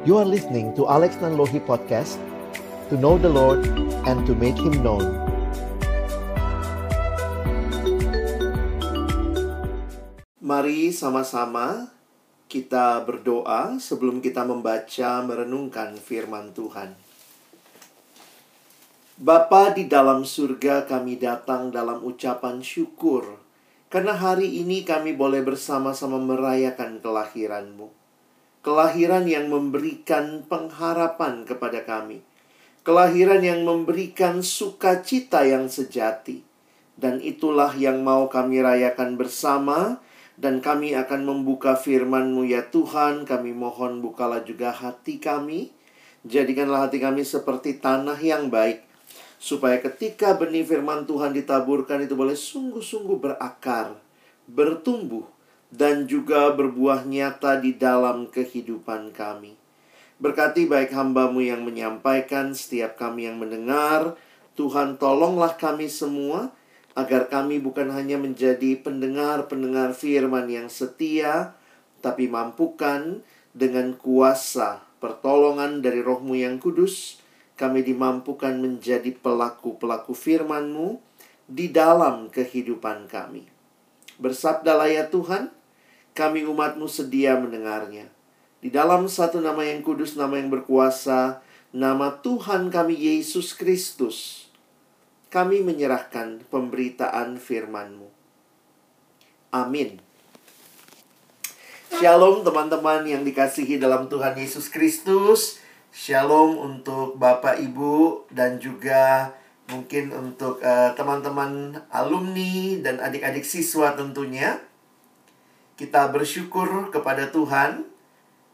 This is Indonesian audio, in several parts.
You are listening to Alex Nanlohi Podcast To know the Lord and to make Him known Mari sama-sama kita berdoa sebelum kita membaca merenungkan firman Tuhan. Bapa di dalam surga kami datang dalam ucapan syukur karena hari ini kami boleh bersama-sama merayakan kelahiranmu. Kelahiran yang memberikan pengharapan kepada kami. Kelahiran yang memberikan sukacita yang sejati. Dan itulah yang mau kami rayakan bersama dan kami akan membuka firman-Mu ya Tuhan. Kami mohon bukalah juga hati kami. Jadikanlah hati kami seperti tanah yang baik. Supaya ketika benih firman Tuhan ditaburkan itu boleh sungguh-sungguh berakar, bertumbuh, dan juga berbuah nyata di dalam kehidupan kami. Berkati baik hambamu yang menyampaikan, setiap kami yang mendengar, Tuhan tolonglah kami semua, agar kami bukan hanya menjadi pendengar-pendengar firman yang setia, tapi mampukan dengan kuasa pertolongan dari rohmu yang kudus, kami dimampukan menjadi pelaku-pelaku firman-Mu di dalam kehidupan kami. Bersabdalah ya Tuhan, kami umat-Mu sedia mendengarnya. Di dalam satu nama yang kudus, nama yang berkuasa, nama Tuhan kami Yesus Kristus, kami menyerahkan pemberitaan firman-Mu. Amin. Shalom teman-teman yang dikasihi dalam Tuhan Yesus Kristus. Shalom untuk Bapak Ibu dan juga mungkin untuk uh, teman-teman alumni dan adik-adik siswa tentunya. Kita bersyukur kepada Tuhan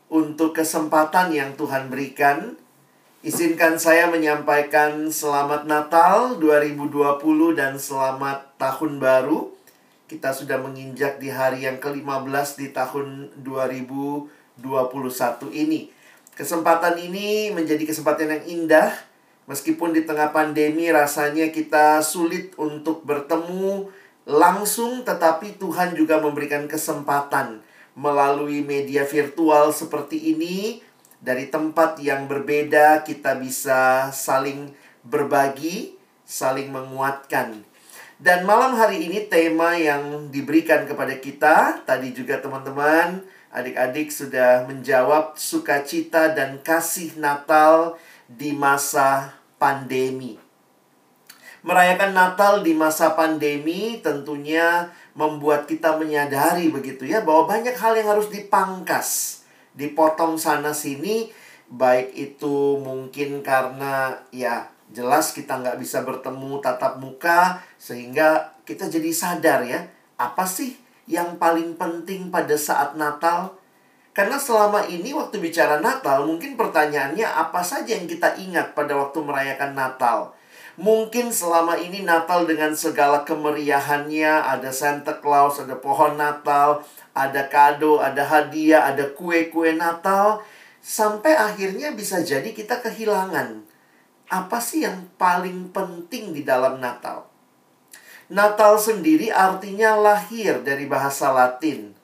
untuk kesempatan yang Tuhan berikan. Izinkan saya menyampaikan selamat Natal 2020 dan selamat tahun baru. Kita sudah menginjak di hari yang ke-15 di tahun 2021 ini. Kesempatan ini menjadi kesempatan yang indah Meskipun di tengah pandemi rasanya kita sulit untuk bertemu langsung Tetapi Tuhan juga memberikan kesempatan Melalui media virtual seperti ini Dari tempat yang berbeda kita bisa saling berbagi Saling menguatkan Dan malam hari ini tema yang diberikan kepada kita Tadi juga teman-teman Adik-adik sudah menjawab sukacita dan kasih Natal di masa pandemi. Merayakan Natal di masa pandemi tentunya membuat kita menyadari begitu ya bahwa banyak hal yang harus dipangkas, dipotong sana sini, baik itu mungkin karena ya jelas kita nggak bisa bertemu tatap muka sehingga kita jadi sadar ya apa sih yang paling penting pada saat Natal? Karena selama ini waktu bicara Natal, mungkin pertanyaannya apa saja yang kita ingat pada waktu merayakan Natal? Mungkin selama ini Natal dengan segala kemeriahannya, ada Santa Claus, ada pohon Natal, ada kado, ada hadiah, ada kue-kue Natal, sampai akhirnya bisa jadi kita kehilangan. Apa sih yang paling penting di dalam Natal? Natal sendiri artinya lahir dari bahasa Latin.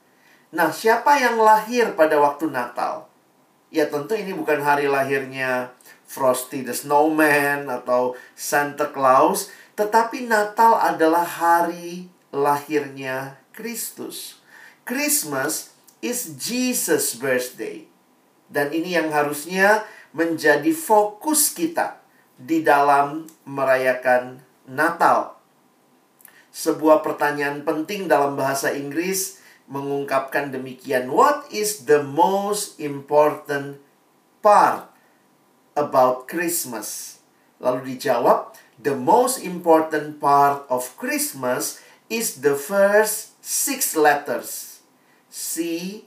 Nah, siapa yang lahir pada waktu Natal? Ya, tentu ini bukan hari lahirnya Frosty the Snowman atau Santa Claus, tetapi Natal adalah hari lahirnya Kristus. Christmas is Jesus' birthday. Dan ini yang harusnya menjadi fokus kita di dalam merayakan Natal sebuah pertanyaan penting dalam bahasa Inggris mengungkapkan demikian. What is the most important part about Christmas? Lalu dijawab, the most important part of Christmas is the first six letters. C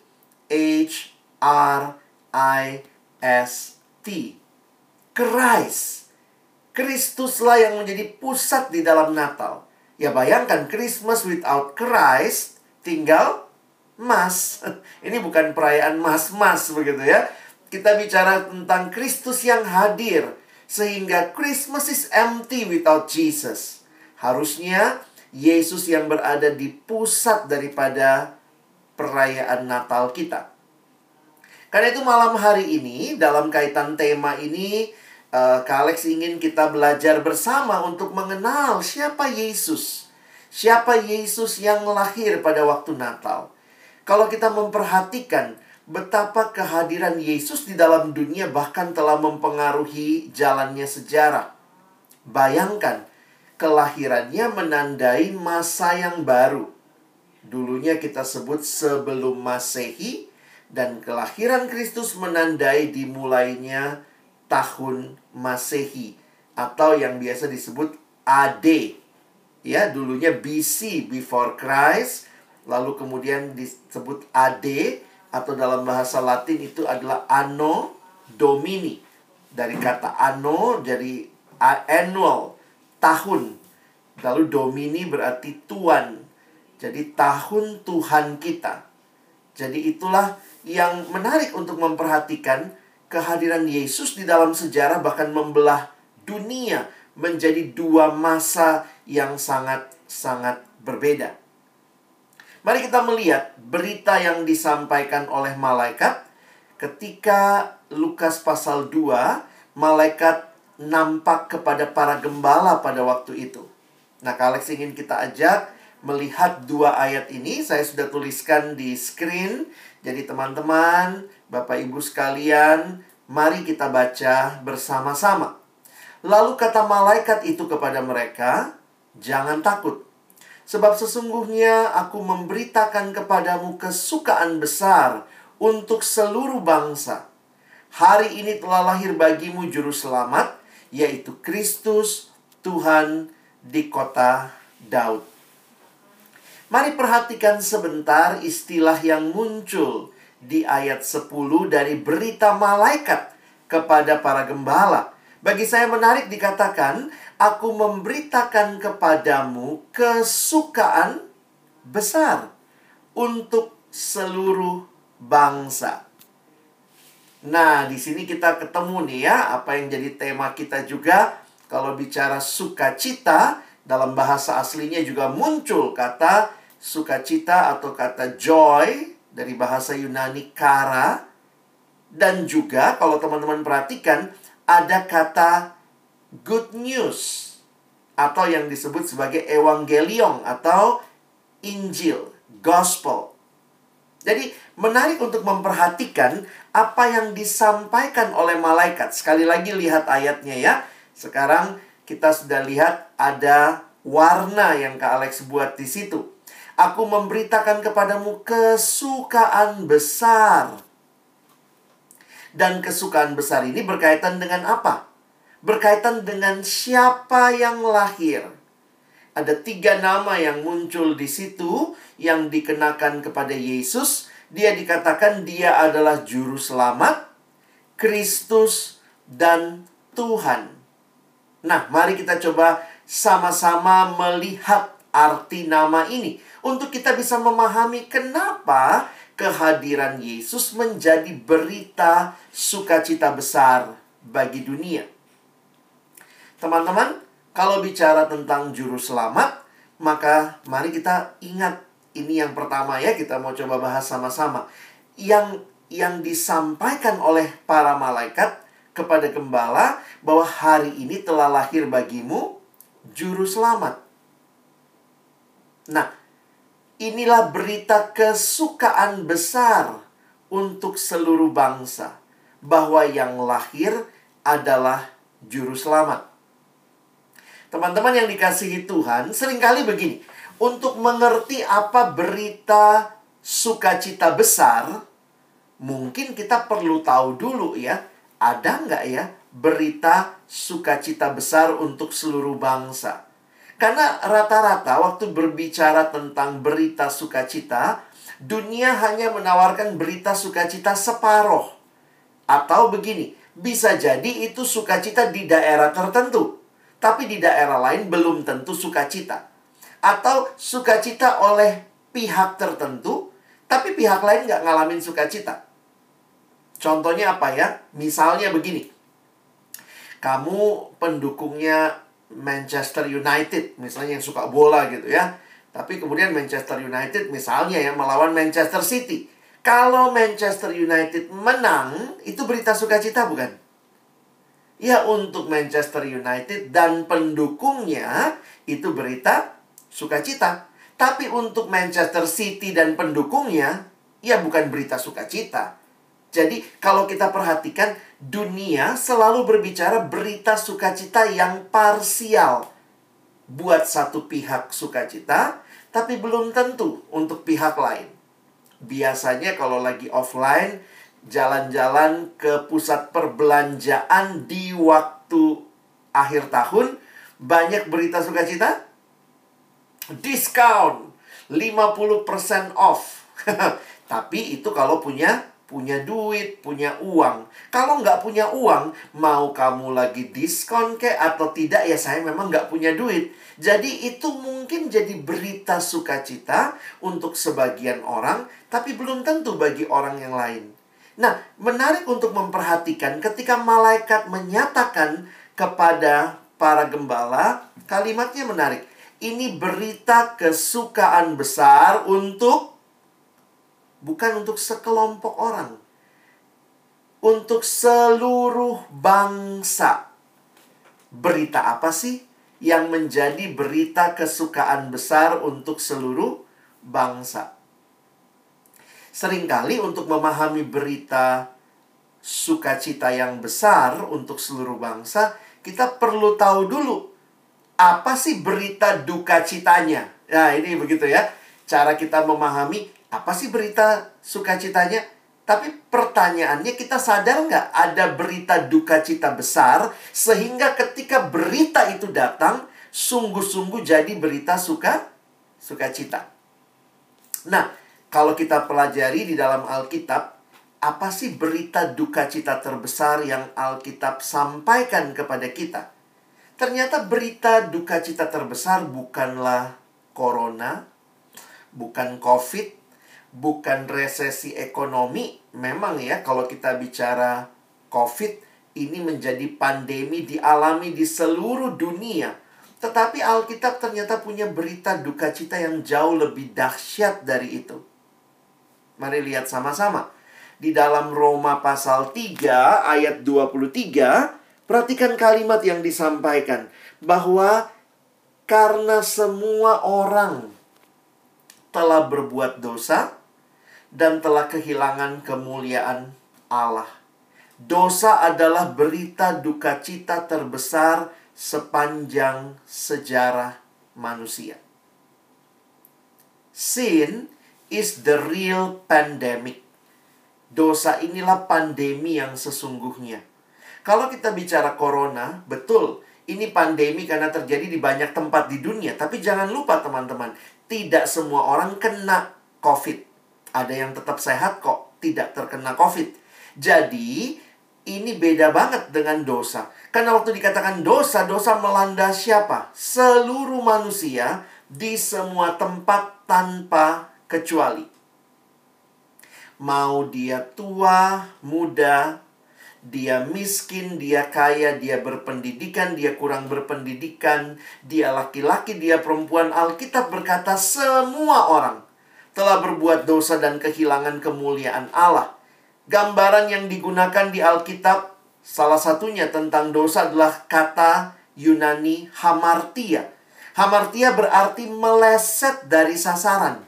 H R I S T. Christ. Kristuslah yang menjadi pusat di dalam Natal. Ya bayangkan Christmas without Christ tinggal mas. Ini bukan perayaan mas-mas begitu ya. Kita bicara tentang Kristus yang hadir sehingga Christmas is empty without Jesus. Harusnya Yesus yang berada di pusat daripada perayaan Natal kita. Karena itu malam hari ini dalam kaitan tema ini uh, Kak Alex ingin kita belajar bersama untuk mengenal siapa Yesus. Siapa Yesus yang lahir pada waktu Natal. Kalau kita memperhatikan betapa kehadiran Yesus di dalam dunia bahkan telah mempengaruhi jalannya sejarah. Bayangkan, kelahirannya menandai masa yang baru. Dulunya kita sebut sebelum Masehi dan kelahiran Kristus menandai dimulainya tahun Masehi atau yang biasa disebut AD. Ya, dulunya BC before Christ, lalu kemudian disebut AD atau dalam bahasa Latin itu adalah anno domini. Dari kata anno jadi annual, tahun. Lalu domini berarti tuan. Jadi tahun Tuhan kita. Jadi itulah yang menarik untuk memperhatikan kehadiran Yesus di dalam sejarah bahkan membelah dunia menjadi dua masa yang sangat-sangat berbeda. Mari kita melihat berita yang disampaikan oleh malaikat ketika Lukas pasal 2, malaikat nampak kepada para gembala pada waktu itu. Nah, Alex ingin kita ajak melihat dua ayat ini. Saya sudah tuliskan di screen. Jadi teman-teman, Bapak Ibu sekalian, mari kita baca bersama-sama. Lalu kata malaikat itu kepada mereka, "Jangan takut. Sebab sesungguhnya aku memberitakan kepadamu kesukaan besar untuk seluruh bangsa. Hari ini telah lahir bagimu juru selamat, yaitu Kristus Tuhan di kota Daud. Mari perhatikan sebentar istilah yang muncul di ayat 10 dari berita malaikat kepada para gembala. Bagi saya menarik dikatakan, aku memberitakan kepadamu kesukaan besar untuk seluruh bangsa. Nah, di sini kita ketemu nih ya, apa yang jadi tema kita juga. Kalau bicara sukacita, dalam bahasa aslinya juga muncul kata sukacita atau kata joy dari bahasa Yunani kara. Dan juga kalau teman-teman perhatikan, ada kata good news atau yang disebut sebagai evangelion atau Injil, gospel. Jadi menarik untuk memperhatikan apa yang disampaikan oleh malaikat. Sekali lagi lihat ayatnya ya. Sekarang kita sudah lihat ada warna yang Kak Alex buat di situ. Aku memberitakan kepadamu kesukaan besar. Dan kesukaan besar ini berkaitan dengan apa? Berkaitan dengan siapa yang lahir. Ada tiga nama yang muncul di situ yang dikenakan kepada Yesus. Dia dikatakan dia adalah juru selamat, Kristus, dan Tuhan. Nah, mari kita coba sama-sama melihat arti nama ini untuk kita bisa memahami kenapa kehadiran Yesus menjadi berita sukacita besar bagi dunia. Teman-teman, kalau bicara tentang juru selamat, maka mari kita ingat ini yang pertama ya kita mau coba bahas sama-sama. Yang yang disampaikan oleh para malaikat kepada gembala bahwa hari ini telah lahir bagimu juru selamat. Nah, inilah berita kesukaan besar untuk seluruh bangsa bahwa yang lahir adalah juru selamat. Teman-teman yang dikasihi Tuhan, sering kali begini. Untuk mengerti apa berita sukacita besar, mungkin kita perlu tahu dulu ya, ada nggak ya berita sukacita besar untuk seluruh bangsa? Karena rata-rata waktu berbicara tentang berita sukacita, dunia hanya menawarkan berita sukacita separoh. Atau begini, bisa jadi itu sukacita di daerah tertentu tapi di daerah lain belum tentu sukacita. Atau sukacita oleh pihak tertentu, tapi pihak lain nggak ngalamin sukacita. Contohnya apa ya? Misalnya begini. Kamu pendukungnya Manchester United, misalnya yang suka bola gitu ya. Tapi kemudian Manchester United misalnya ya melawan Manchester City. Kalau Manchester United menang, itu berita sukacita bukan? Ya untuk Manchester United dan pendukungnya itu berita sukacita. Tapi untuk Manchester City dan pendukungnya, ya bukan berita sukacita. Jadi kalau kita perhatikan dunia selalu berbicara berita sukacita yang parsial. Buat satu pihak sukacita, tapi belum tentu untuk pihak lain. Biasanya kalau lagi offline, jalan-jalan ke pusat perbelanjaan di waktu akhir tahun, banyak berita sukacita. Diskon 50% off. Tapi itu kalau punya punya duit, punya uang. Kalau nggak punya uang, mau kamu lagi diskon kek atau tidak, ya saya memang nggak punya duit. Jadi itu mungkin jadi berita sukacita untuk sebagian orang, tapi belum tentu bagi orang yang lain. Nah, menarik untuk memperhatikan ketika malaikat menyatakan kepada para gembala, kalimatnya menarik. Ini berita kesukaan besar untuk bukan untuk sekelompok orang, untuk seluruh bangsa. Berita apa sih yang menjadi berita kesukaan besar untuk seluruh bangsa? Seringkali untuk memahami berita sukacita yang besar untuk seluruh bangsa, kita perlu tahu dulu apa sih berita duka citanya. Nah, ini begitu ya. Cara kita memahami apa sih berita sukacitanya? Tapi pertanyaannya kita sadar nggak ada berita duka cita besar sehingga ketika berita itu datang sungguh-sungguh jadi berita suka sukacita. Nah, kalau kita pelajari di dalam Alkitab, apa sih berita duka cita terbesar yang Alkitab sampaikan kepada kita? Ternyata berita duka cita terbesar bukanlah corona, bukan COVID, bukan resesi ekonomi. Memang ya kalau kita bicara COVID ini menjadi pandemi dialami di seluruh dunia. Tetapi Alkitab ternyata punya berita duka cita yang jauh lebih dahsyat dari itu. Mari lihat sama-sama. Di dalam Roma pasal 3 ayat 23, perhatikan kalimat yang disampaikan bahwa karena semua orang telah berbuat dosa, dan telah kehilangan kemuliaan Allah. Dosa adalah berita duka cita terbesar sepanjang sejarah manusia. Sin is the real pandemic. Dosa inilah pandemi yang sesungguhnya. Kalau kita bicara corona, betul, ini pandemi karena terjadi di banyak tempat di dunia. Tapi jangan lupa teman-teman, tidak semua orang kena COVID ada yang tetap sehat kok, tidak terkena COVID. Jadi, ini beda banget dengan dosa. Karena waktu dikatakan dosa, dosa melanda siapa? Seluruh manusia di semua tempat tanpa kecuali. Mau dia tua, muda, dia miskin, dia kaya, dia berpendidikan, dia kurang berpendidikan, dia laki-laki, dia perempuan. Alkitab berkata semua orang telah berbuat dosa dan kehilangan kemuliaan Allah. Gambaran yang digunakan di Alkitab salah satunya tentang dosa adalah kata Yunani hamartia. Hamartia berarti meleset dari sasaran.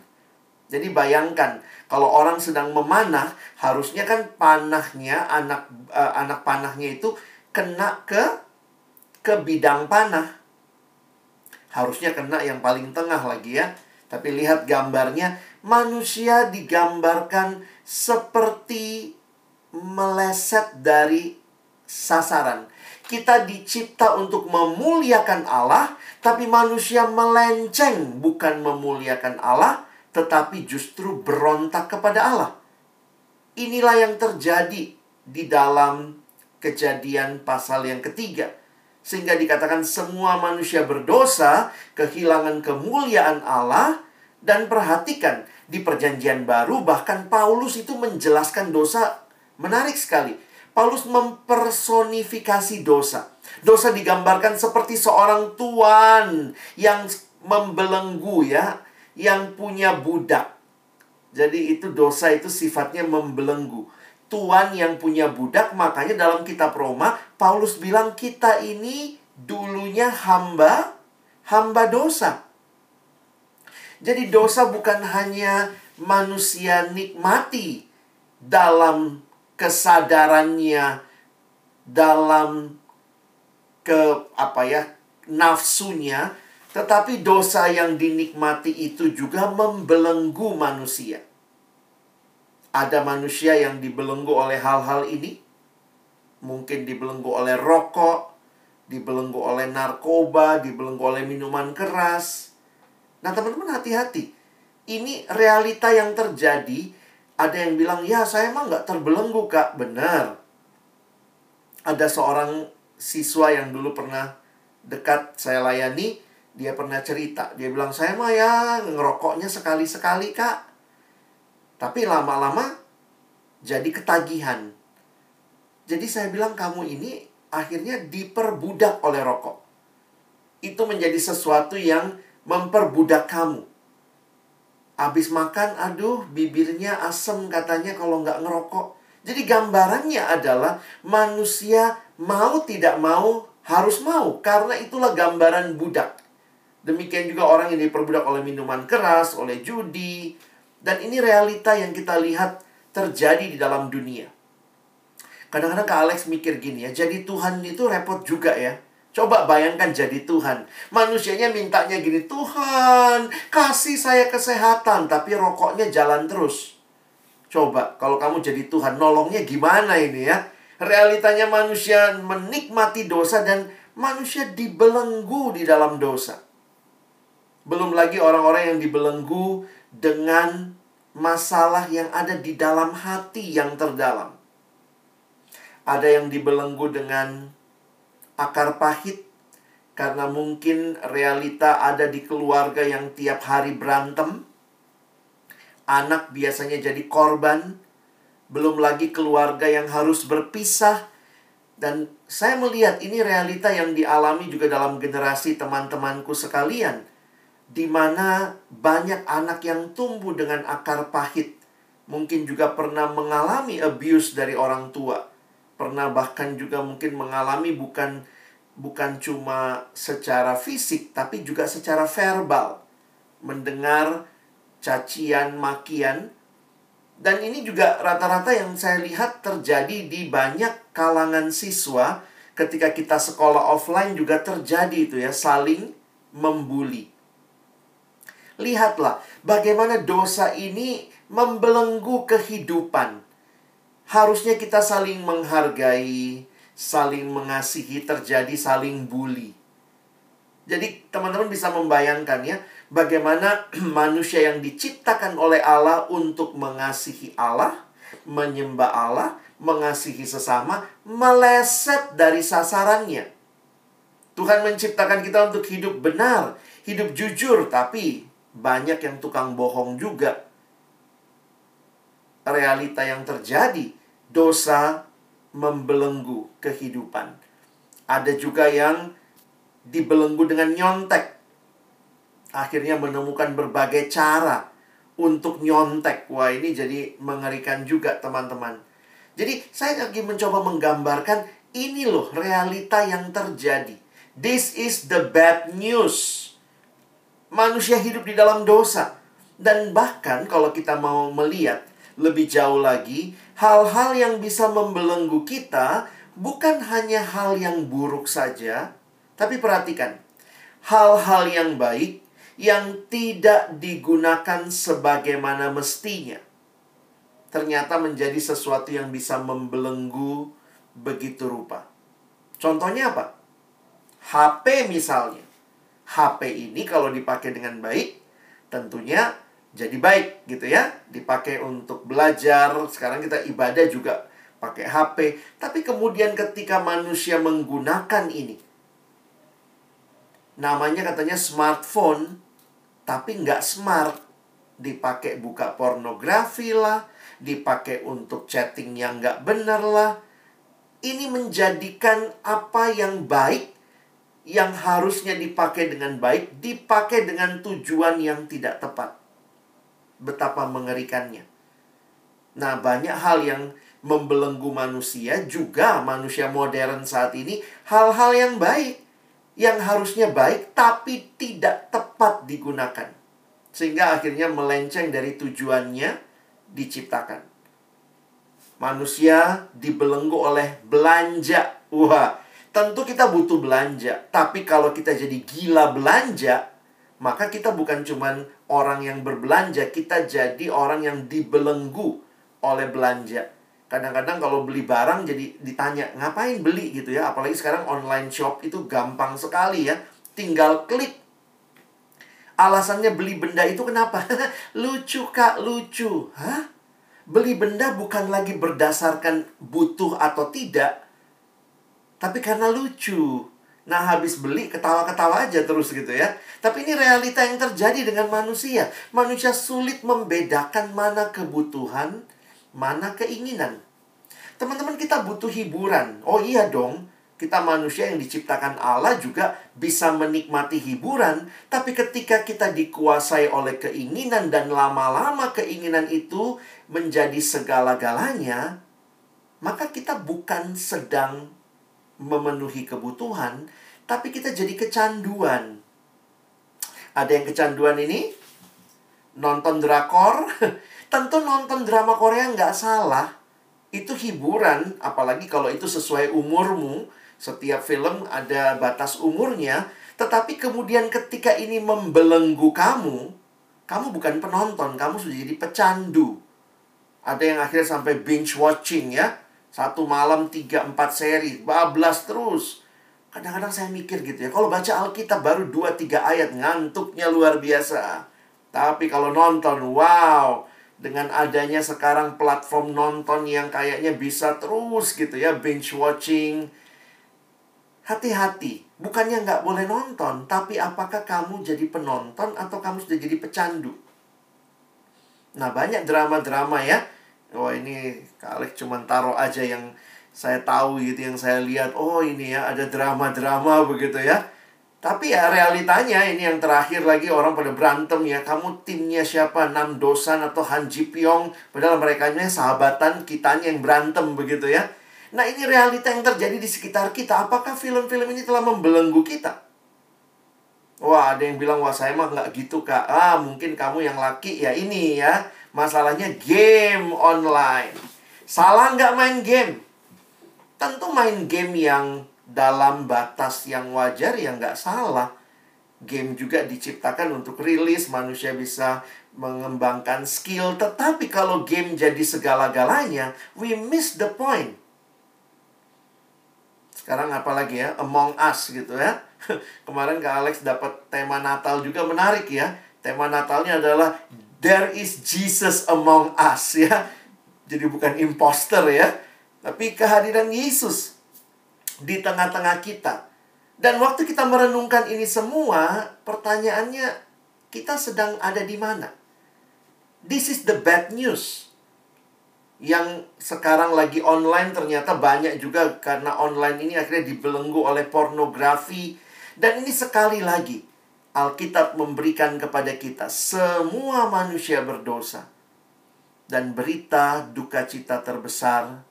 Jadi bayangkan kalau orang sedang memanah, harusnya kan panahnya anak uh, anak panahnya itu kena ke ke bidang panah. Harusnya kena yang paling tengah lagi ya. Tapi lihat gambarnya, manusia digambarkan seperti meleset dari sasaran. Kita dicipta untuk memuliakan Allah, tapi manusia melenceng bukan memuliakan Allah, tetapi justru berontak kepada Allah. Inilah yang terjadi di dalam kejadian pasal yang ketiga. Sehingga dikatakan semua manusia berdosa, kehilangan kemuliaan Allah, dan perhatikan di perjanjian baru bahkan Paulus itu menjelaskan dosa menarik sekali. Paulus mempersonifikasi dosa. Dosa digambarkan seperti seorang tuan yang membelenggu ya, yang punya budak. Jadi itu dosa itu sifatnya membelenggu. Tuan yang punya budak, makanya dalam kitab Roma, Paulus bilang kita ini dulunya hamba, hamba dosa. Jadi dosa bukan hanya manusia nikmati dalam kesadarannya, dalam ke apa ya nafsunya, tetapi dosa yang dinikmati itu juga membelenggu manusia. Ada manusia yang dibelenggu oleh hal-hal ini, mungkin dibelenggu oleh rokok, dibelenggu oleh narkoba, dibelenggu oleh minuman keras. Nah, teman-teman hati-hati. Ini realita yang terjadi. Ada yang bilang, ya saya emang nggak terbelenggu, Kak. Benar. Ada seorang siswa yang dulu pernah dekat saya layani, dia pernah cerita. Dia bilang, saya mah ya ngerokoknya sekali-sekali, Kak. Tapi lama-lama jadi ketagihan. Jadi saya bilang kamu ini akhirnya diperbudak oleh rokok. Itu menjadi sesuatu yang memperbudak kamu. Habis makan, aduh bibirnya asem katanya kalau nggak ngerokok. Jadi gambarannya adalah manusia mau tidak mau harus mau. Karena itulah gambaran budak. Demikian juga orang yang diperbudak oleh minuman keras, oleh judi, dan ini realita yang kita lihat terjadi di dalam dunia. Kadang-kadang Kak Alex mikir gini ya, jadi Tuhan itu repot juga ya. Coba bayangkan jadi Tuhan. Manusianya mintanya gini, Tuhan kasih saya kesehatan, tapi rokoknya jalan terus. Coba kalau kamu jadi Tuhan, nolongnya gimana ini ya? Realitanya manusia menikmati dosa dan manusia dibelenggu di dalam dosa. Belum lagi orang-orang yang dibelenggu dengan masalah yang ada di dalam hati yang terdalam. Ada yang dibelenggu dengan akar pahit karena mungkin realita ada di keluarga yang tiap hari berantem. Anak biasanya jadi korban, belum lagi keluarga yang harus berpisah. Dan saya melihat ini realita yang dialami juga dalam generasi teman-temanku sekalian di mana banyak anak yang tumbuh dengan akar pahit, mungkin juga pernah mengalami abuse dari orang tua, pernah bahkan juga mungkin mengalami bukan bukan cuma secara fisik tapi juga secara verbal, mendengar cacian, makian, dan ini juga rata-rata yang saya lihat terjadi di banyak kalangan siswa ketika kita sekolah offline juga terjadi itu ya, saling membuli. Lihatlah bagaimana dosa ini membelenggu kehidupan. Harusnya kita saling menghargai, saling mengasihi, terjadi saling bully. Jadi teman-teman bisa membayangkan ya, bagaimana manusia yang diciptakan oleh Allah untuk mengasihi Allah, menyembah Allah, mengasihi sesama, meleset dari sasarannya. Tuhan menciptakan kita untuk hidup benar, hidup jujur, tapi banyak yang tukang bohong juga. Realita yang terjadi, dosa membelenggu kehidupan. Ada juga yang dibelenggu dengan nyontek. Akhirnya menemukan berbagai cara untuk nyontek. Wah, ini jadi mengerikan juga, teman-teman. Jadi, saya lagi mencoba menggambarkan ini loh realita yang terjadi. This is the bad news manusia hidup di dalam dosa. Dan bahkan kalau kita mau melihat lebih jauh lagi, hal-hal yang bisa membelenggu kita bukan hanya hal yang buruk saja, tapi perhatikan, hal-hal yang baik yang tidak digunakan sebagaimana mestinya. Ternyata menjadi sesuatu yang bisa membelenggu begitu rupa. Contohnya apa? HP misalnya. HP ini kalau dipakai dengan baik tentunya jadi baik gitu ya. Dipakai untuk belajar, sekarang kita ibadah juga pakai HP. Tapi kemudian ketika manusia menggunakan ini namanya katanya smartphone tapi nggak smart dipakai buka pornografi lah dipakai untuk chatting yang nggak benar lah ini menjadikan apa yang baik yang harusnya dipakai dengan baik dipakai dengan tujuan yang tidak tepat. betapa mengerikannya. Nah, banyak hal yang membelenggu manusia juga manusia modern saat ini hal-hal yang baik yang harusnya baik tapi tidak tepat digunakan sehingga akhirnya melenceng dari tujuannya diciptakan. Manusia dibelenggu oleh belanja. Wah, tentu kita butuh belanja, tapi kalau kita jadi gila belanja, maka kita bukan cuman orang yang berbelanja, kita jadi orang yang dibelenggu oleh belanja. Kadang-kadang kalau beli barang jadi ditanya, ngapain beli gitu ya? Apalagi sekarang online shop itu gampang sekali ya. Tinggal klik. Alasannya beli benda itu kenapa? lucu kak, lucu. Hah? Beli benda bukan lagi berdasarkan butuh atau tidak. Tapi karena lucu. Nah habis beli ketawa-ketawa aja terus gitu ya. Tapi ini realita yang terjadi dengan manusia. Manusia sulit membedakan mana kebutuhan, mana keinginan. Teman-teman kita butuh hiburan. Oh iya dong, kita manusia yang diciptakan Allah juga bisa menikmati hiburan, tapi ketika kita dikuasai oleh keinginan dan lama-lama keinginan itu menjadi segala-galanya, maka kita bukan sedang memenuhi kebutuhan, tapi kita jadi kecanduan. Ada yang kecanduan ini? Nonton drakor? Tentu nonton drama Korea nggak salah. Itu hiburan, apalagi kalau itu sesuai umurmu. Setiap film ada batas umurnya. Tetapi kemudian ketika ini membelenggu kamu, kamu bukan penonton, kamu sudah jadi pecandu. Ada yang akhirnya sampai binge watching ya. Satu malam tiga empat seri, bablas terus. Kadang-kadang saya mikir gitu ya, kalau baca Alkitab baru dua tiga ayat, ngantuknya luar biasa. Tapi kalau nonton, wow, dengan adanya sekarang platform nonton yang kayaknya bisa terus gitu ya binge watching hati-hati bukannya nggak boleh nonton tapi apakah kamu jadi penonton atau kamu sudah jadi pecandu nah banyak drama-drama ya oh ini Kak cuma taruh aja yang saya tahu gitu yang saya lihat oh ini ya ada drama-drama begitu ya tapi ya realitanya ini yang terakhir lagi orang pada berantem ya. Kamu timnya siapa? Nam Dosan atau Han Ji Pyong. Padahal mereka ini sahabatan kitanya yang berantem begitu ya. Nah ini realita yang terjadi di sekitar kita. Apakah film-film ini telah membelenggu kita? Wah ada yang bilang wah saya mah nggak gitu kak. Ah mungkin kamu yang laki ya ini ya. Masalahnya game online. Salah nggak main game? Tentu main game yang dalam batas yang wajar ya nggak salah. Game juga diciptakan untuk rilis, manusia bisa mengembangkan skill. Tetapi kalau game jadi segala-galanya, we miss the point. Sekarang apalagi ya, Among Us gitu ya. Kemarin Kak Alex dapat tema Natal juga menarik ya. Tema Natalnya adalah There is Jesus among us ya. Jadi bukan imposter ya. Tapi kehadiran Yesus di tengah-tengah kita. Dan waktu kita merenungkan ini semua, pertanyaannya kita sedang ada di mana? This is the bad news. Yang sekarang lagi online ternyata banyak juga karena online ini akhirnya dibelenggu oleh pornografi. Dan ini sekali lagi, Alkitab memberikan kepada kita semua manusia berdosa. Dan berita duka cita terbesar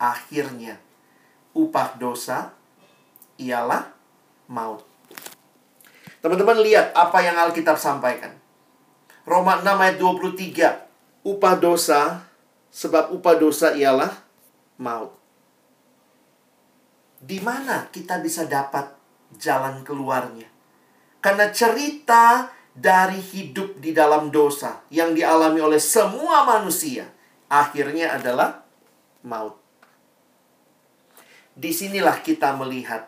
akhirnya upah dosa ialah maut. Teman-teman lihat apa yang Alkitab sampaikan. Roma 6 ayat 23. Upah dosa, sebab upah dosa ialah maut. Di mana kita bisa dapat jalan keluarnya? Karena cerita dari hidup di dalam dosa yang dialami oleh semua manusia akhirnya adalah maut di sinilah kita melihat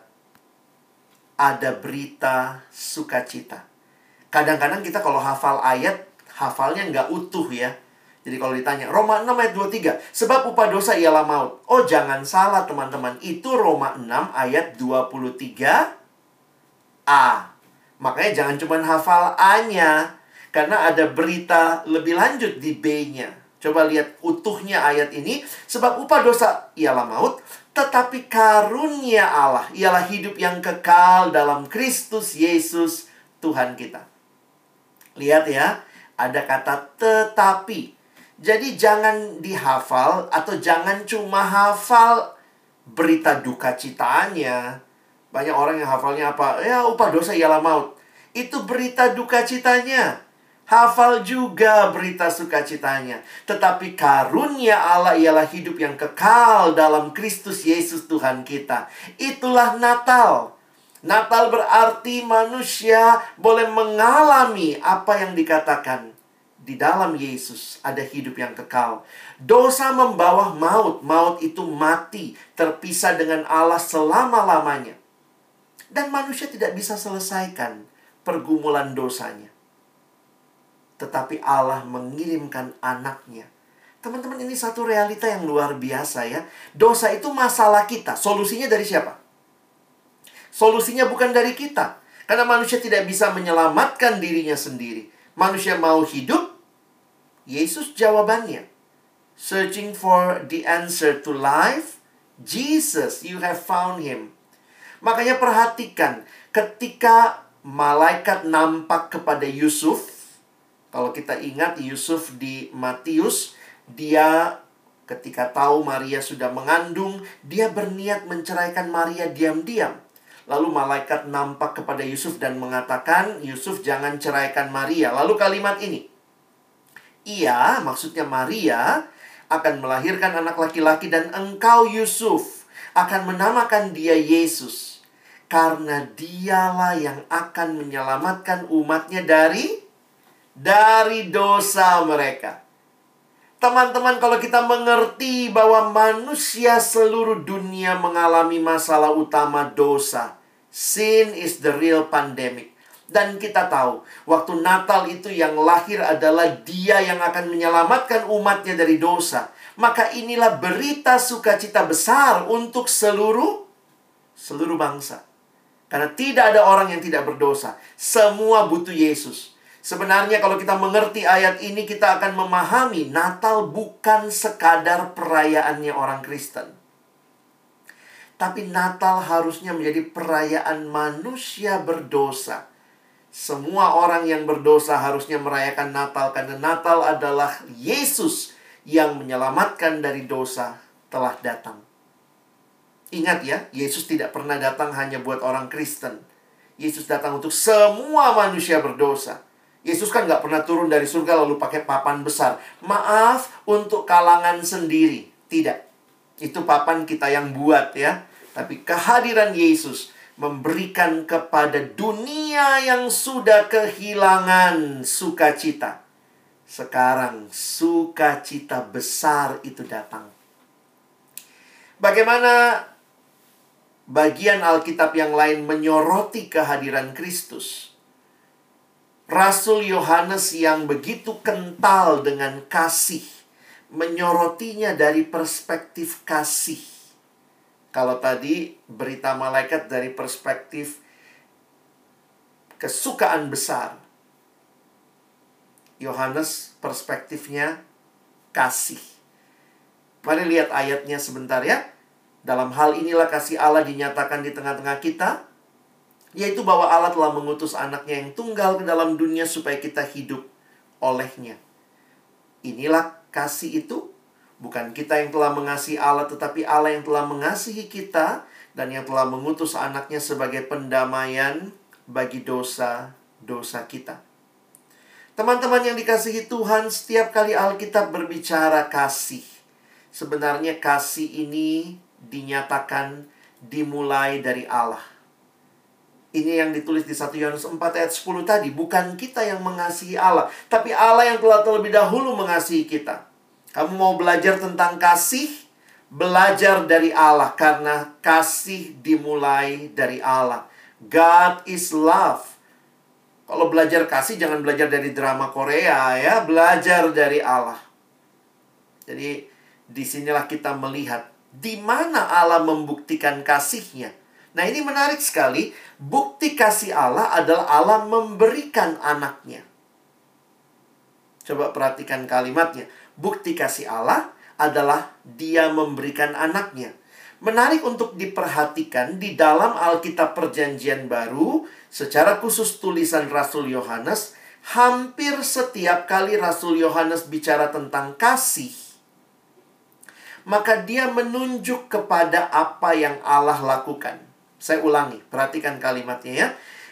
ada berita sukacita. Kadang-kadang kita kalau hafal ayat, hafalnya nggak utuh ya. Jadi kalau ditanya, Roma 6 ayat 23, sebab upah dosa ialah maut. Oh jangan salah teman-teman, itu Roma 6 ayat 23 A. Makanya jangan cuma hafal A-nya, karena ada berita lebih lanjut di B-nya. Coba lihat utuhnya ayat ini, sebab upah dosa ialah maut, tetapi karunia Allah ialah hidup yang kekal dalam Kristus Yesus Tuhan kita. Lihat ya, ada kata tetapi. Jadi jangan dihafal atau jangan cuma hafal berita duka citanya. Banyak orang yang hafalnya apa? Ya upah dosa ialah maut. Itu berita duka citanya. Hafal juga berita sukacitanya. Tetapi karunia Allah ialah hidup yang kekal dalam Kristus Yesus Tuhan kita. Itulah Natal. Natal berarti manusia boleh mengalami apa yang dikatakan di dalam Yesus ada hidup yang kekal. Dosa membawa maut, maut itu mati, terpisah dengan Allah selama-lamanya. Dan manusia tidak bisa selesaikan pergumulan dosanya tetapi Allah mengirimkan anaknya. Teman-teman ini satu realita yang luar biasa ya. Dosa itu masalah kita. Solusinya dari siapa? Solusinya bukan dari kita. Karena manusia tidak bisa menyelamatkan dirinya sendiri. Manusia mau hidup, Yesus jawabannya. Searching for the answer to life, Jesus, you have found him. Makanya perhatikan, ketika malaikat nampak kepada Yusuf, kalau kita ingat Yusuf di Matius, dia ketika tahu Maria sudah mengandung, dia berniat menceraikan Maria diam-diam. Lalu malaikat nampak kepada Yusuf dan mengatakan, "Yusuf, jangan ceraikan Maria." Lalu kalimat ini, "Ia, maksudnya Maria, akan melahirkan anak laki-laki, dan engkau, Yusuf, akan menamakan dia Yesus, karena dialah yang akan menyelamatkan umatnya dari..." dari dosa mereka. Teman-teman, kalau kita mengerti bahwa manusia seluruh dunia mengalami masalah utama dosa, sin is the real pandemic. Dan kita tahu, waktu Natal itu yang lahir adalah dia yang akan menyelamatkan umatnya dari dosa. Maka inilah berita sukacita besar untuk seluruh seluruh bangsa. Karena tidak ada orang yang tidak berdosa. Semua butuh Yesus. Sebenarnya kalau kita mengerti ayat ini kita akan memahami Natal bukan sekadar perayaannya orang Kristen. Tapi Natal harusnya menjadi perayaan manusia berdosa. Semua orang yang berdosa harusnya merayakan Natal karena Natal adalah Yesus yang menyelamatkan dari dosa telah datang. Ingat ya, Yesus tidak pernah datang hanya buat orang Kristen. Yesus datang untuk semua manusia berdosa. Yesus kan nggak pernah turun dari surga lalu pakai papan besar. Maaf untuk kalangan sendiri. Tidak. Itu papan kita yang buat ya. Tapi kehadiran Yesus memberikan kepada dunia yang sudah kehilangan sukacita. Sekarang sukacita besar itu datang. Bagaimana bagian Alkitab yang lain menyoroti kehadiran Kristus? Rasul Yohanes yang begitu kental dengan kasih menyorotinya dari perspektif kasih. Kalau tadi berita malaikat dari perspektif kesukaan besar. Yohanes perspektifnya kasih. Mari lihat ayatnya sebentar ya. Dalam hal inilah kasih Allah dinyatakan di tengah-tengah kita, yaitu bahwa Allah telah mengutus anaknya yang tunggal ke dalam dunia supaya kita hidup olehnya. Inilah kasih itu. Bukan kita yang telah mengasihi Allah, tetapi Allah yang telah mengasihi kita dan yang telah mengutus anaknya sebagai pendamaian bagi dosa-dosa kita. Teman-teman yang dikasihi Tuhan, setiap kali Alkitab berbicara kasih, sebenarnya kasih ini dinyatakan dimulai dari Allah ini yang ditulis di 1 Yohanes 4 ayat 10 tadi. Bukan kita yang mengasihi Allah. Tapi Allah yang telah terlebih dahulu mengasihi kita. Kamu mau belajar tentang kasih? Belajar dari Allah. Karena kasih dimulai dari Allah. God is love. Kalau belajar kasih jangan belajar dari drama Korea ya. Belajar dari Allah. Jadi di sinilah kita melihat di mana Allah membuktikan kasihnya Nah ini menarik sekali. Bukti kasih Allah adalah Allah memberikan anaknya. Coba perhatikan kalimatnya. Bukti kasih Allah adalah dia memberikan anaknya. Menarik untuk diperhatikan di dalam Alkitab Perjanjian Baru, secara khusus tulisan Rasul Yohanes, hampir setiap kali Rasul Yohanes bicara tentang kasih, maka dia menunjuk kepada apa yang Allah lakukan. Saya ulangi, perhatikan kalimatnya ya.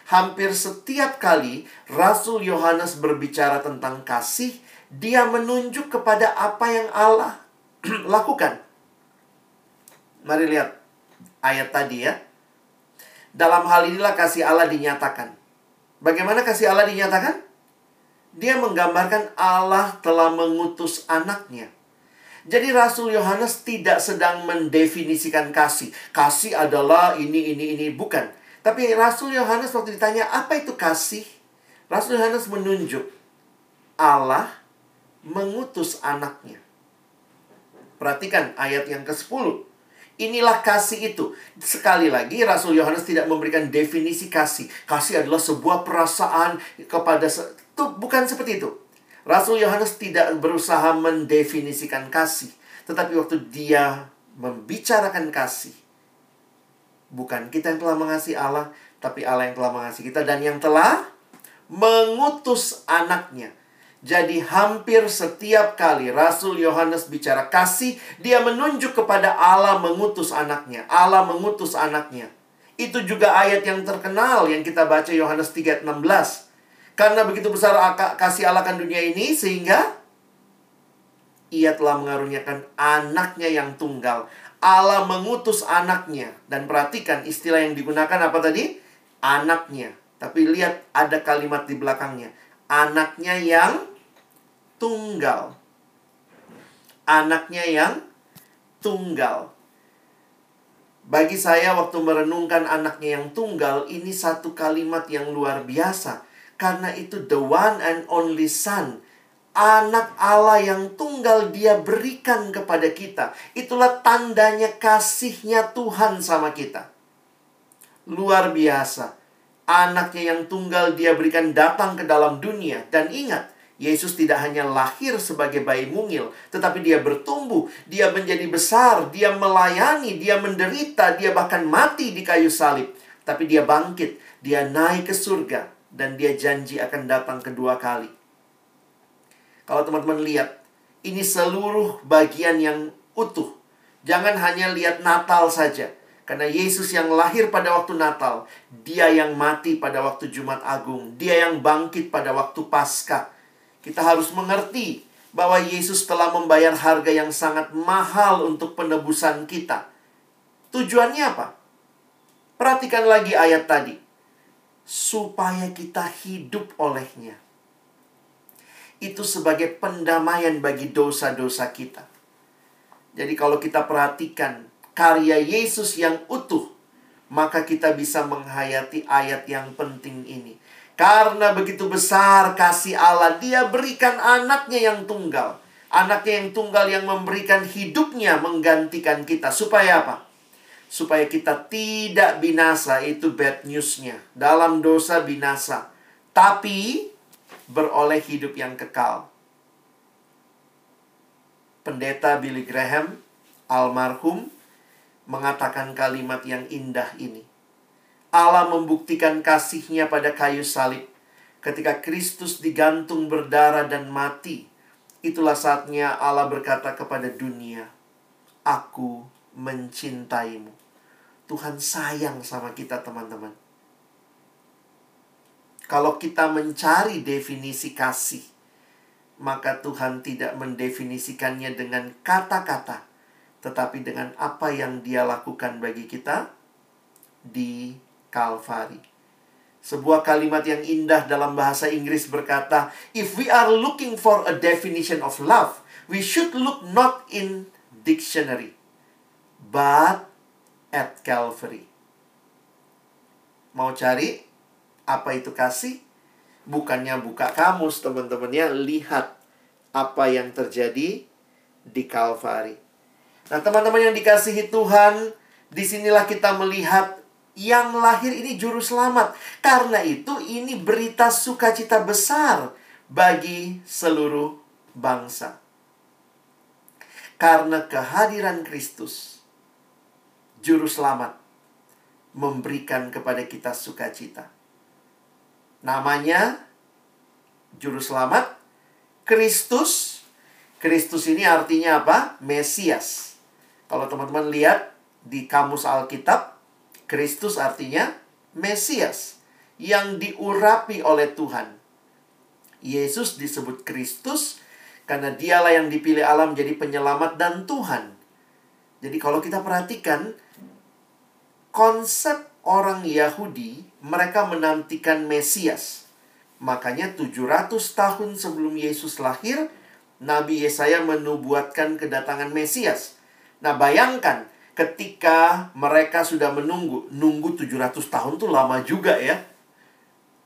Hampir setiap kali Rasul Yohanes berbicara tentang kasih, dia menunjuk kepada apa yang Allah lakukan. Mari lihat ayat tadi ya. Dalam hal inilah kasih Allah dinyatakan. Bagaimana kasih Allah dinyatakan? Dia menggambarkan Allah telah mengutus anaknya. Jadi Rasul Yohanes tidak sedang mendefinisikan kasih. Kasih adalah ini, ini, ini. Bukan. Tapi Rasul Yohanes waktu ditanya, apa itu kasih? Rasul Yohanes menunjuk Allah mengutus anaknya. Perhatikan ayat yang ke-10. Inilah kasih itu. Sekali lagi, Rasul Yohanes tidak memberikan definisi kasih. Kasih adalah sebuah perasaan kepada... Se itu bukan seperti itu. Rasul Yohanes tidak berusaha mendefinisikan kasih. Tetapi waktu dia membicarakan kasih. Bukan kita yang telah mengasihi Allah. Tapi Allah yang telah mengasihi kita. Dan yang telah mengutus anaknya jadi hampir setiap kali Rasul Yohanes bicara kasih, dia menunjuk kepada Allah mengutus anaknya. Allah mengutus anaknya. Itu juga ayat yang terkenal yang kita baca Yohanes 3:16. Karena begitu besar kasih Allah kan dunia ini sehingga ia telah mengaruniakan anaknya yang tunggal. Allah mengutus anaknya. Dan perhatikan istilah yang digunakan apa tadi? Anaknya. Tapi lihat ada kalimat di belakangnya. Anaknya yang tunggal. Anaknya yang tunggal. Bagi saya waktu merenungkan anaknya yang tunggal, ini satu kalimat yang luar biasa. Karena itu the one and only son. Anak Allah yang tunggal dia berikan kepada kita. Itulah tandanya kasihnya Tuhan sama kita. Luar biasa. Anaknya yang tunggal dia berikan datang ke dalam dunia. Dan ingat, Yesus tidak hanya lahir sebagai bayi mungil, tetapi dia bertumbuh, dia menjadi besar, dia melayani, dia menderita, dia bahkan mati di kayu salib. Tapi dia bangkit, dia naik ke surga, dan dia janji akan datang kedua kali. Kalau teman-teman lihat, ini seluruh bagian yang utuh. Jangan hanya lihat Natal saja. Karena Yesus yang lahir pada waktu Natal, dia yang mati pada waktu Jumat Agung, dia yang bangkit pada waktu Paskah, kita harus mengerti bahwa Yesus telah membayar harga yang sangat mahal untuk penebusan kita. Tujuannya apa? Perhatikan lagi ayat tadi. Supaya kita hidup olehnya. Itu sebagai pendamaian bagi dosa-dosa kita. Jadi kalau kita perhatikan karya Yesus yang utuh, maka kita bisa menghayati ayat yang penting ini. Karena begitu besar kasih Allah, dia berikan anaknya yang tunggal. Anaknya yang tunggal yang memberikan hidupnya menggantikan kita. Supaya apa? Supaya kita tidak binasa, itu bad newsnya. Dalam dosa binasa. Tapi beroleh hidup yang kekal. Pendeta Billy Graham, almarhum, mengatakan kalimat yang indah ini. Allah membuktikan kasihnya pada kayu salib. Ketika Kristus digantung berdarah dan mati, itulah saatnya Allah berkata kepada dunia, Aku mencintaimu. Tuhan sayang sama kita teman-teman. Kalau kita mencari definisi kasih, maka Tuhan tidak mendefinisikannya dengan kata-kata, tetapi dengan apa yang Dia lakukan bagi kita di Kalvari. Sebuah kalimat yang indah dalam bahasa Inggris berkata, "If we are looking for a definition of love, we should look not in dictionary, but at Calvary." Mau cari apa itu kasih? Bukannya buka kamus, teman-teman ya, lihat apa yang terjadi di Calvary. Nah, teman-teman yang dikasihi Tuhan, di sinilah kita melihat yang lahir ini juru selamat. Karena itu ini berita sukacita besar bagi seluruh bangsa. Karena kehadiran Kristus, juru selamat memberikan kepada kita sukacita. Namanya Juru selamat. Kristus. Kristus ini artinya apa? Mesias. Kalau teman-teman lihat di kamus Alkitab, Kristus artinya Mesias yang diurapi oleh Tuhan. Yesus disebut Kristus karena dialah yang dipilih alam jadi penyelamat dan Tuhan. Jadi kalau kita perhatikan konsep orang Yahudi, mereka menantikan Mesias. Makanya 700 tahun sebelum Yesus lahir, Nabi Yesaya menubuatkan kedatangan Mesias. Nah, bayangkan ketika mereka sudah menunggu, nunggu 700 tahun tuh lama juga ya.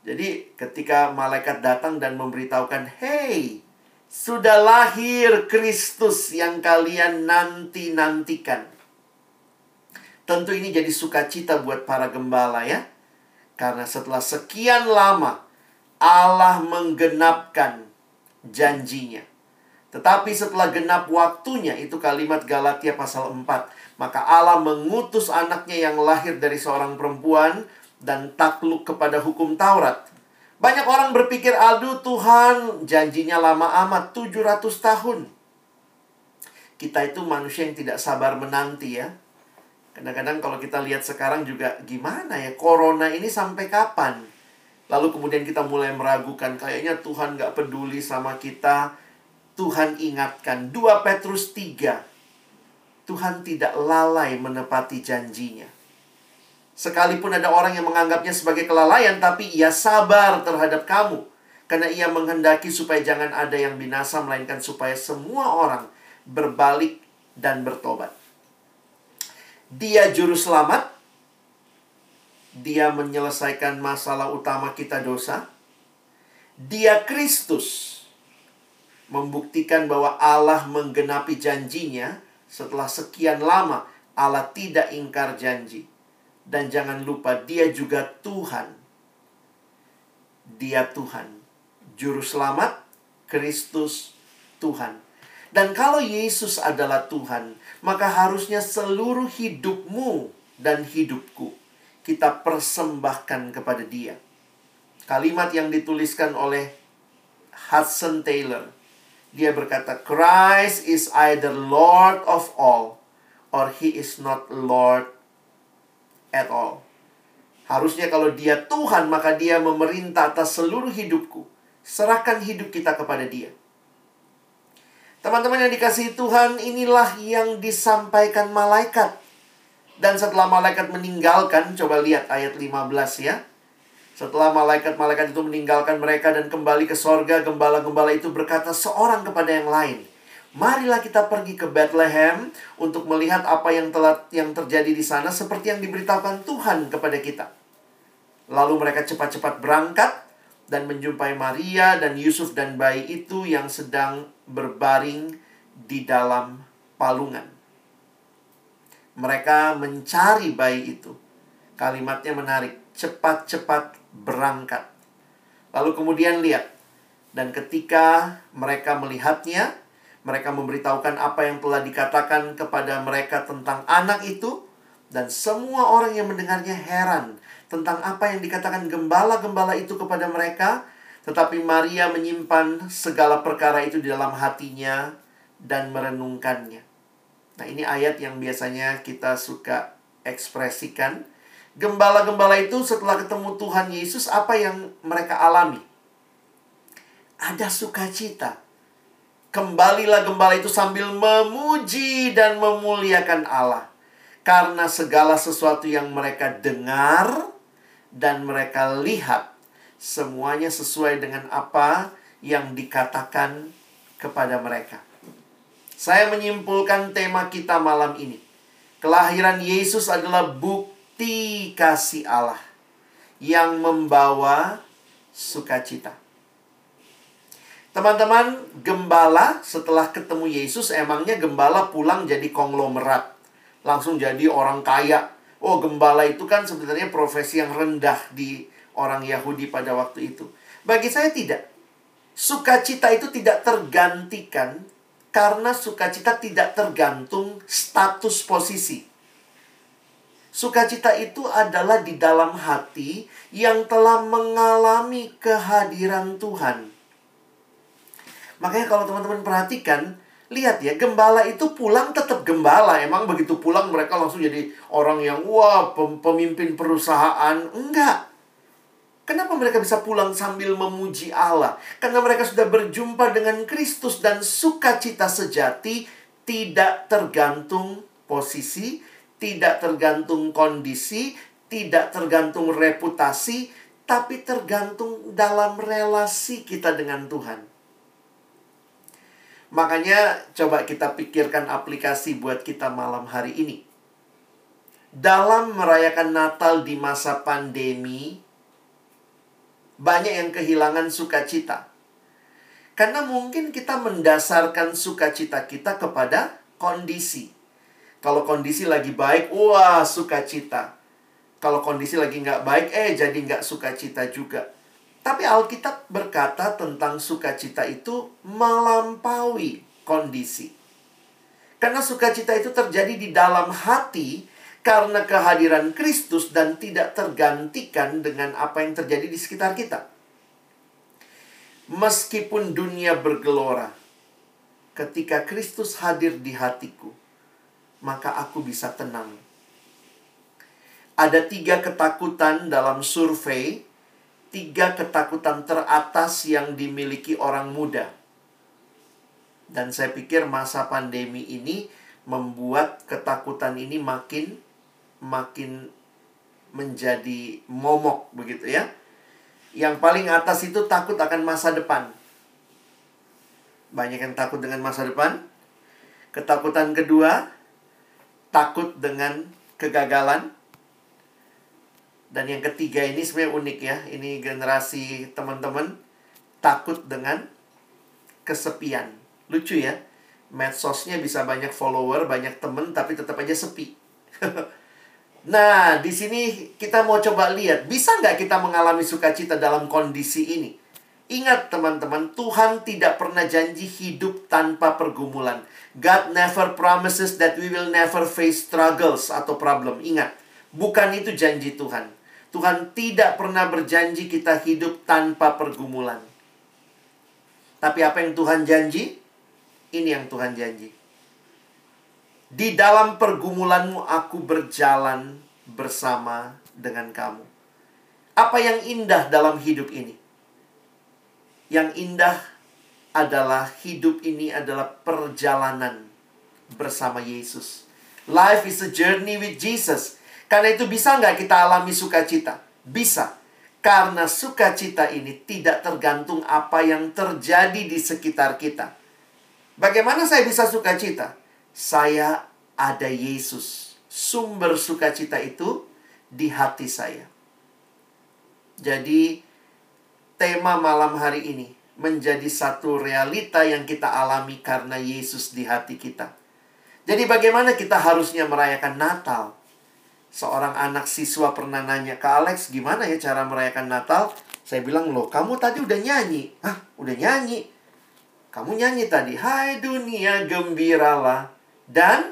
Jadi ketika malaikat datang dan memberitahukan, "Hey, sudah lahir Kristus yang kalian nanti-nantikan." Tentu ini jadi sukacita buat para gembala ya. Karena setelah sekian lama Allah menggenapkan janjinya. Tetapi setelah genap waktunya, itu kalimat Galatia pasal 4. Maka Allah mengutus anaknya yang lahir dari seorang perempuan dan takluk kepada hukum Taurat. Banyak orang berpikir, aduh Tuhan janjinya lama amat, 700 tahun. Kita itu manusia yang tidak sabar menanti ya. Kadang-kadang kalau kita lihat sekarang juga gimana ya, Corona ini sampai kapan? Lalu kemudian kita mulai meragukan, kayaknya Tuhan gak peduli sama kita, Tuhan ingatkan 2 Petrus 3 Tuhan tidak lalai menepati janjinya. Sekalipun ada orang yang menganggapnya sebagai kelalaian Tapi ia sabar terhadap kamu. Karena ia menghendaki supaya jangan ada yang binasa Melainkan supaya semua orang berbalik dan bertobat. Dia juru selamat. Dia menyelesaikan masalah utama kita dosa. Dia Kristus. Membuktikan bahwa Allah menggenapi janjinya setelah sekian lama Allah tidak ingkar janji. Dan jangan lupa dia juga Tuhan. Dia Tuhan. Juru selamat, Kristus Tuhan. Dan kalau Yesus adalah Tuhan, maka harusnya seluruh hidupmu dan hidupku kita persembahkan kepada dia. Kalimat yang dituliskan oleh Hudson Taylor dia berkata, Christ is either Lord of all or he is not Lord at all. Harusnya kalau dia Tuhan, maka dia memerintah atas seluruh hidupku. Serahkan hidup kita kepada dia. Teman-teman yang dikasihi Tuhan, inilah yang disampaikan malaikat. Dan setelah malaikat meninggalkan, coba lihat ayat 15 ya. Setelah malaikat-malaikat itu meninggalkan mereka dan kembali ke sorga, gembala-gembala itu berkata seorang kepada yang lain, Marilah kita pergi ke Bethlehem untuk melihat apa yang telah yang terjadi di sana seperti yang diberitahukan Tuhan kepada kita. Lalu mereka cepat-cepat berangkat dan menjumpai Maria dan Yusuf dan bayi itu yang sedang berbaring di dalam palungan. Mereka mencari bayi itu. Kalimatnya menarik, cepat-cepat berangkat. Lalu kemudian lihat, dan ketika mereka melihatnya, mereka memberitahukan apa yang telah dikatakan kepada mereka tentang anak itu, dan semua orang yang mendengarnya heran tentang apa yang dikatakan gembala-gembala itu kepada mereka, tetapi Maria menyimpan segala perkara itu di dalam hatinya dan merenungkannya. Nah, ini ayat yang biasanya kita suka ekspresikan Gembala-gembala itu setelah ketemu Tuhan Yesus, apa yang mereka alami? Ada sukacita. Kembalilah gembala itu sambil memuji dan memuliakan Allah. Karena segala sesuatu yang mereka dengar dan mereka lihat, semuanya sesuai dengan apa yang dikatakan kepada mereka. Saya menyimpulkan tema kita malam ini. Kelahiran Yesus adalah bukti bukti kasih Allah yang membawa sukacita. Teman-teman, gembala setelah ketemu Yesus emangnya gembala pulang jadi konglomerat. Langsung jadi orang kaya. Oh, gembala itu kan sebenarnya profesi yang rendah di orang Yahudi pada waktu itu. Bagi saya tidak. Sukacita itu tidak tergantikan karena sukacita tidak tergantung status posisi. Sukacita itu adalah di dalam hati yang telah mengalami kehadiran Tuhan. Makanya kalau teman-teman perhatikan, lihat ya, gembala itu pulang tetap gembala. Emang begitu pulang mereka langsung jadi orang yang wah, pemimpin perusahaan. Enggak. Kenapa mereka bisa pulang sambil memuji Allah? Karena mereka sudah berjumpa dengan Kristus dan sukacita sejati tidak tergantung posisi, tidak tergantung kondisi, tidak tergantung reputasi, tapi tergantung dalam relasi kita dengan Tuhan. Makanya coba kita pikirkan aplikasi buat kita malam hari ini. Dalam merayakan Natal di masa pandemi, banyak yang kehilangan sukacita. Karena mungkin kita mendasarkan sukacita kita kepada kondisi. Kalau kondisi lagi baik, wah sukacita. Kalau kondisi lagi nggak baik, eh jadi nggak sukacita juga. Tapi Alkitab berkata tentang sukacita itu melampaui kondisi. Karena sukacita itu terjadi di dalam hati karena kehadiran Kristus dan tidak tergantikan dengan apa yang terjadi di sekitar kita. Meskipun dunia bergelora, ketika Kristus hadir di hatiku, maka aku bisa tenang. Ada tiga ketakutan dalam survei tiga ketakutan teratas yang dimiliki orang muda. Dan saya pikir masa pandemi ini membuat ketakutan ini makin makin menjadi momok begitu ya. Yang paling atas itu takut akan masa depan. Banyak yang takut dengan masa depan. Ketakutan kedua, takut dengan kegagalan. Dan yang ketiga ini sebenarnya unik ya. Ini generasi teman-teman takut dengan kesepian. Lucu ya. Medsosnya bisa banyak follower, banyak temen, tapi tetap aja sepi. nah, di sini kita mau coba lihat, bisa nggak kita mengalami sukacita dalam kondisi ini? Ingat teman-teman, Tuhan tidak pernah janji hidup tanpa pergumulan. God never promises that we will never face struggles atau problem. Ingat, bukan itu janji Tuhan. Tuhan tidak pernah berjanji kita hidup tanpa pergumulan. Tapi apa yang Tuhan janji? Ini yang Tuhan janji. Di dalam pergumulanmu aku berjalan bersama dengan kamu. Apa yang indah dalam hidup ini? Yang indah adalah hidup ini adalah perjalanan bersama Yesus. Life is a journey with Jesus. Karena itu bisa nggak kita alami sukacita? Bisa. Karena sukacita ini tidak tergantung apa yang terjadi di sekitar kita. Bagaimana saya bisa sukacita? Saya ada Yesus. Sumber sukacita itu di hati saya. Jadi, tema malam hari ini menjadi satu realita yang kita alami karena Yesus di hati kita. Jadi, bagaimana kita harusnya merayakan Natal? seorang anak siswa pernah nanya ke Alex gimana ya cara merayakan Natal? Saya bilang loh kamu tadi udah nyanyi. Ah udah nyanyi? Kamu nyanyi tadi. Hai dunia gembiralah dan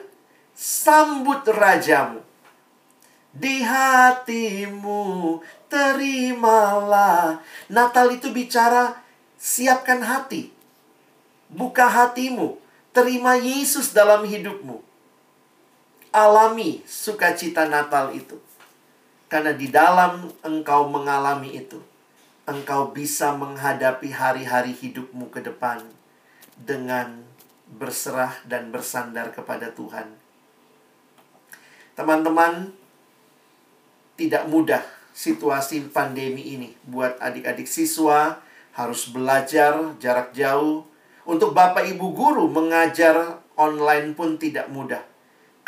sambut rajamu di hatimu terimalah Natal itu bicara siapkan hati buka hatimu terima Yesus dalam hidupmu alami sukacita Natal itu. Karena di dalam engkau mengalami itu, engkau bisa menghadapi hari-hari hidupmu ke depan dengan berserah dan bersandar kepada Tuhan. Teman-teman, tidak mudah situasi pandemi ini buat adik-adik siswa harus belajar jarak jauh. Untuk Bapak Ibu guru mengajar online pun tidak mudah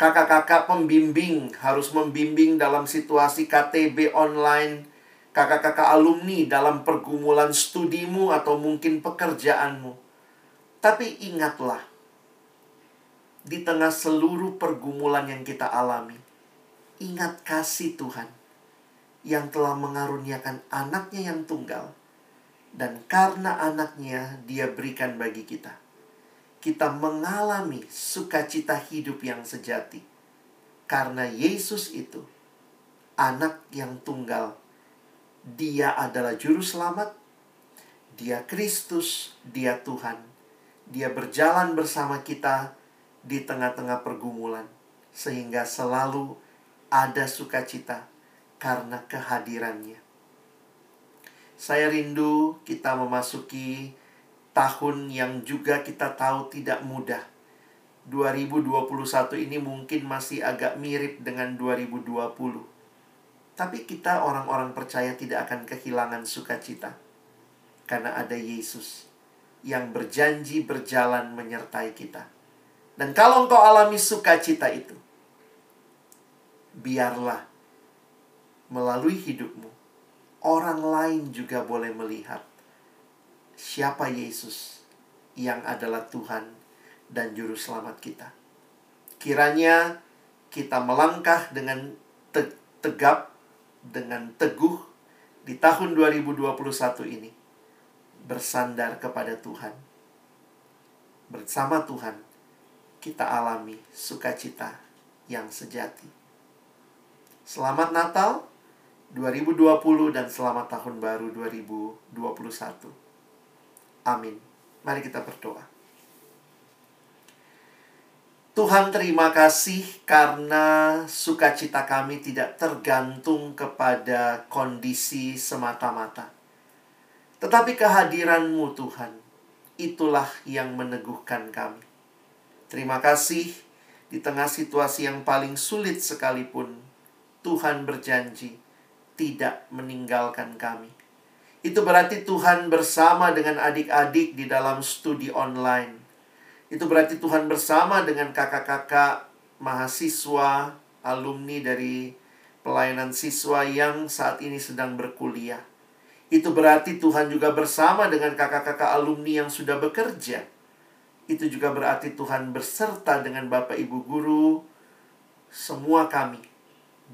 Kakak-kakak pembimbing harus membimbing dalam situasi KTB online. Kakak-kakak alumni dalam pergumulan studimu atau mungkin pekerjaanmu. Tapi ingatlah, di tengah seluruh pergumulan yang kita alami, ingat kasih Tuhan yang telah mengaruniakan anaknya yang tunggal. Dan karena anaknya dia berikan bagi kita kita mengalami sukacita hidup yang sejati. Karena Yesus itu anak yang tunggal. Dia adalah juru selamat. Dia Kristus, dia Tuhan. Dia berjalan bersama kita di tengah-tengah pergumulan, sehingga selalu ada sukacita karena kehadirannya. Saya rindu kita memasuki tahun yang juga kita tahu tidak mudah. 2021 ini mungkin masih agak mirip dengan 2020. Tapi kita orang-orang percaya tidak akan kehilangan sukacita. Karena ada Yesus yang berjanji berjalan menyertai kita. Dan kalau engkau alami sukacita itu, biarlah melalui hidupmu, orang lain juga boleh melihat siapa Yesus yang adalah Tuhan dan Juru Selamat kita. Kiranya kita melangkah dengan tegap, dengan teguh di tahun 2021 ini bersandar kepada Tuhan. Bersama Tuhan, kita alami sukacita yang sejati. Selamat Natal 2020 dan selamat tahun baru 2021. Amin. Mari kita berdoa. Tuhan terima kasih karena sukacita kami tidak tergantung kepada kondisi semata-mata tetapi kehadiranmu Tuhan, itulah yang meneguhkan kami. Terima kasih di tengah situasi yang paling sulit sekalipun, Tuhan berjanji tidak meninggalkan kami. Itu berarti Tuhan bersama dengan adik-adik di dalam studi online. Itu berarti Tuhan bersama dengan kakak-kakak mahasiswa, alumni dari pelayanan siswa yang saat ini sedang berkuliah. Itu berarti Tuhan juga bersama dengan kakak-kakak alumni yang sudah bekerja. Itu juga berarti Tuhan berserta dengan Bapak Ibu guru, semua kami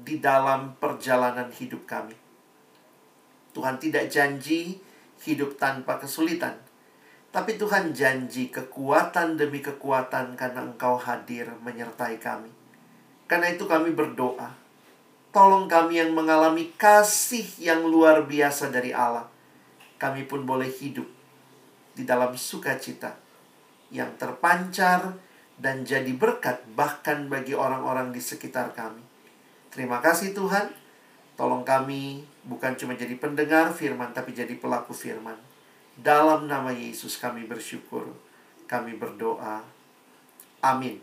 di dalam perjalanan hidup kami. Tuhan tidak janji hidup tanpa kesulitan. Tapi Tuhan janji kekuatan demi kekuatan karena Engkau hadir menyertai kami. Karena itu kami berdoa Tolong kami yang mengalami kasih yang luar biasa dari Allah. Kami pun boleh hidup di dalam sukacita yang terpancar dan jadi berkat bahkan bagi orang-orang di sekitar kami. Terima kasih Tuhan. Tolong kami bukan cuma jadi pendengar firman tapi jadi pelaku firman. Dalam nama Yesus kami bersyukur. Kami berdoa. Amin.